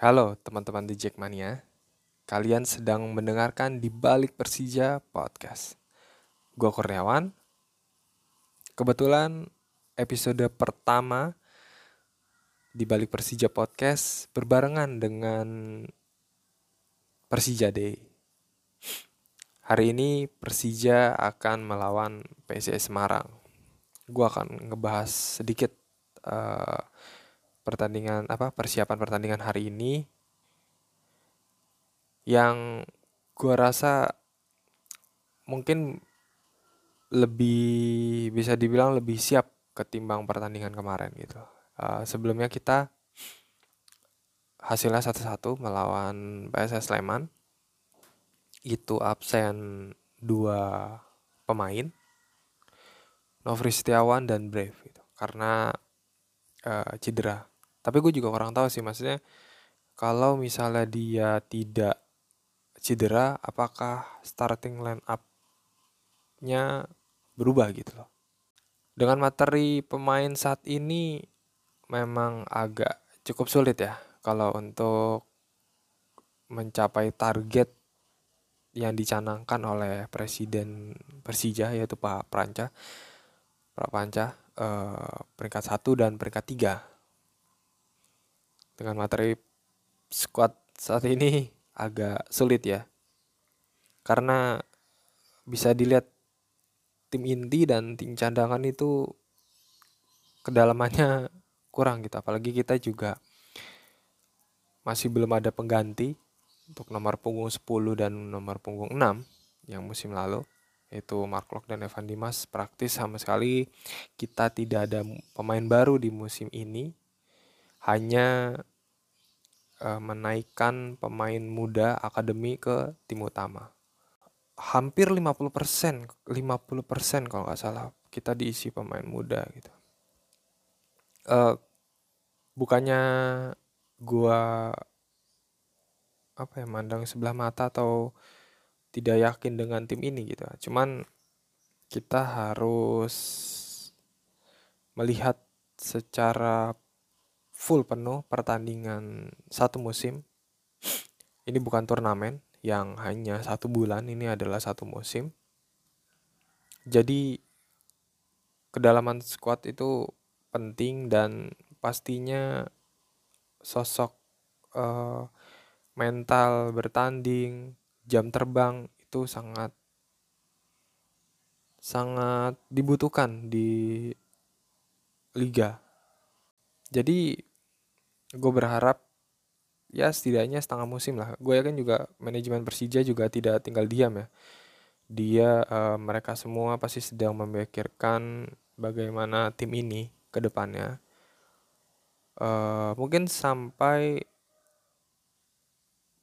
Halo teman-teman di Jackmania. Kalian sedang mendengarkan di balik Persija Podcast. Gua Kurniawan. Kebetulan episode pertama di balik Persija Podcast berbarengan dengan Persija Day. Hari ini Persija akan melawan PSIS Semarang. Gua akan ngebahas sedikit uh, pertandingan apa persiapan pertandingan hari ini yang gua rasa mungkin lebih bisa dibilang lebih siap ketimbang pertandingan kemarin gitu. Uh, sebelumnya kita hasilnya satu-satu melawan PSS Sleman. Itu absen dua pemain, Novri Setiawan dan Brave gitu. Karena uh, cedera tapi gue juga kurang tahu sih maksudnya kalau misalnya dia tidak cedera apakah starting line up-nya berubah gitu loh? Dengan materi pemain saat ini memang agak cukup sulit ya kalau untuk mencapai target yang dicanangkan oleh Presiden Persija yaitu Pak Pranca Pak Pranca eh, peringkat satu dan peringkat tiga dengan materi squad saat ini agak sulit ya. Karena bisa dilihat tim inti dan tim cadangan itu kedalamannya kurang gitu. Apalagi kita juga masih belum ada pengganti untuk nomor punggung 10 dan nomor punggung 6 yang musim lalu yaitu Mark Locke dan Evan Dimas praktis sama sekali kita tidak ada pemain baru di musim ini hanya uh, menaikkan pemain muda akademi ke tim utama. Hampir 50%, 50% kalau nggak salah kita diisi pemain muda gitu. Uh, bukannya gua apa ya mandang sebelah mata atau tidak yakin dengan tim ini gitu. Cuman kita harus melihat secara full penuh pertandingan satu musim. Ini bukan turnamen yang hanya satu bulan, ini adalah satu musim. Jadi kedalaman squad itu penting dan pastinya sosok uh, mental bertanding, jam terbang itu sangat sangat dibutuhkan di liga. Jadi gue berharap ya setidaknya setengah musim lah. Gue yakin juga manajemen Persija juga tidak tinggal diam ya. Dia uh, mereka semua pasti sedang memikirkan bagaimana tim ini ke depannya. Uh, mungkin sampai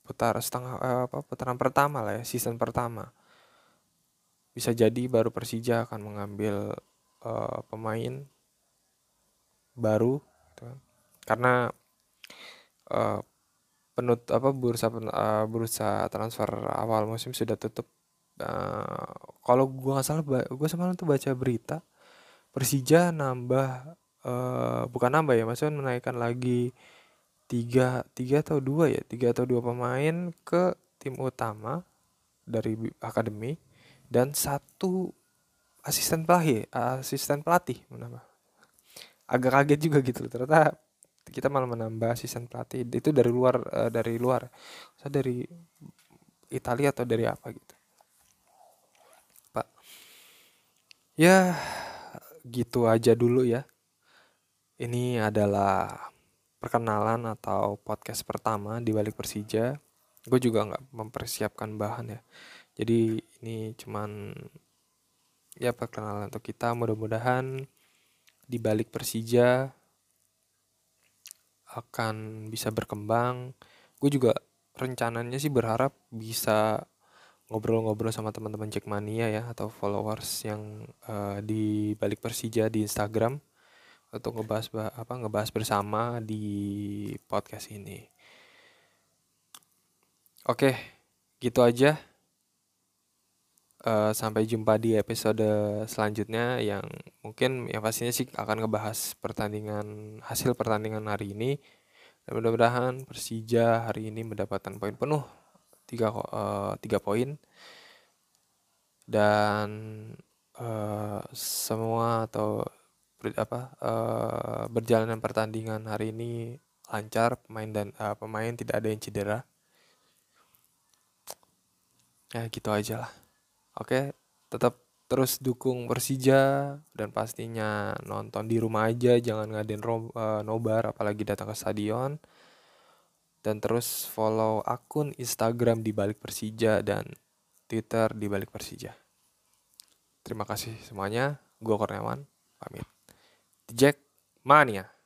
putar setengah uh, apa putaran pertama lah ya season pertama. Bisa jadi baru Persija akan mengambil uh, pemain baru gitu kan. karena uh, penut apa bursa uh, bursa transfer awal musim sudah tutup. Uh, kalau gua nggak salah gua semalam tuh baca berita Persija nambah uh, bukan nambah ya maksudnya menaikkan lagi tiga tiga atau dua ya tiga atau dua pemain ke tim utama dari akademi dan satu asisten pelatih asisten pelatih menambah agak kaget juga gitu ternyata kita malah menambah asisten pelatih itu dari luar uh, dari luar. Saya dari Italia atau dari apa gitu. Pak. Ya gitu aja dulu ya. Ini adalah perkenalan atau podcast pertama di balik Persija. Gue juga nggak mempersiapkan bahan ya. Jadi ini cuman ya perkenalan untuk kita. Mudah-mudahan di balik Persija akan bisa berkembang gue juga rencananya sih berharap bisa ngobrol-ngobrol sama teman-teman Jackmania ya atau followers yang uh, di balik Persija di Instagram untuk ngebahas apa ngebahas bersama di podcast ini. Oke, gitu aja. Uh, sampai jumpa di episode selanjutnya yang mungkin yang pastinya sih akan ngebahas pertandingan hasil pertandingan hari ini. Dan mudah-mudahan Persija hari ini mendapatkan poin penuh tiga uh, tiga poin. Dan uh, semua atau ber, apa uh, berjalanan pertandingan hari ini lancar pemain dan uh, pemain tidak ada yang cedera. Ya gitu aja lah oke tetap terus dukung Persija dan pastinya nonton di rumah aja jangan ngadain uh, nobar apalagi datang ke stadion dan terus follow akun Instagram di balik Persija dan Twitter di balik Persija. Terima kasih semuanya. Gue Kurniawan, pamit. Jack Mania.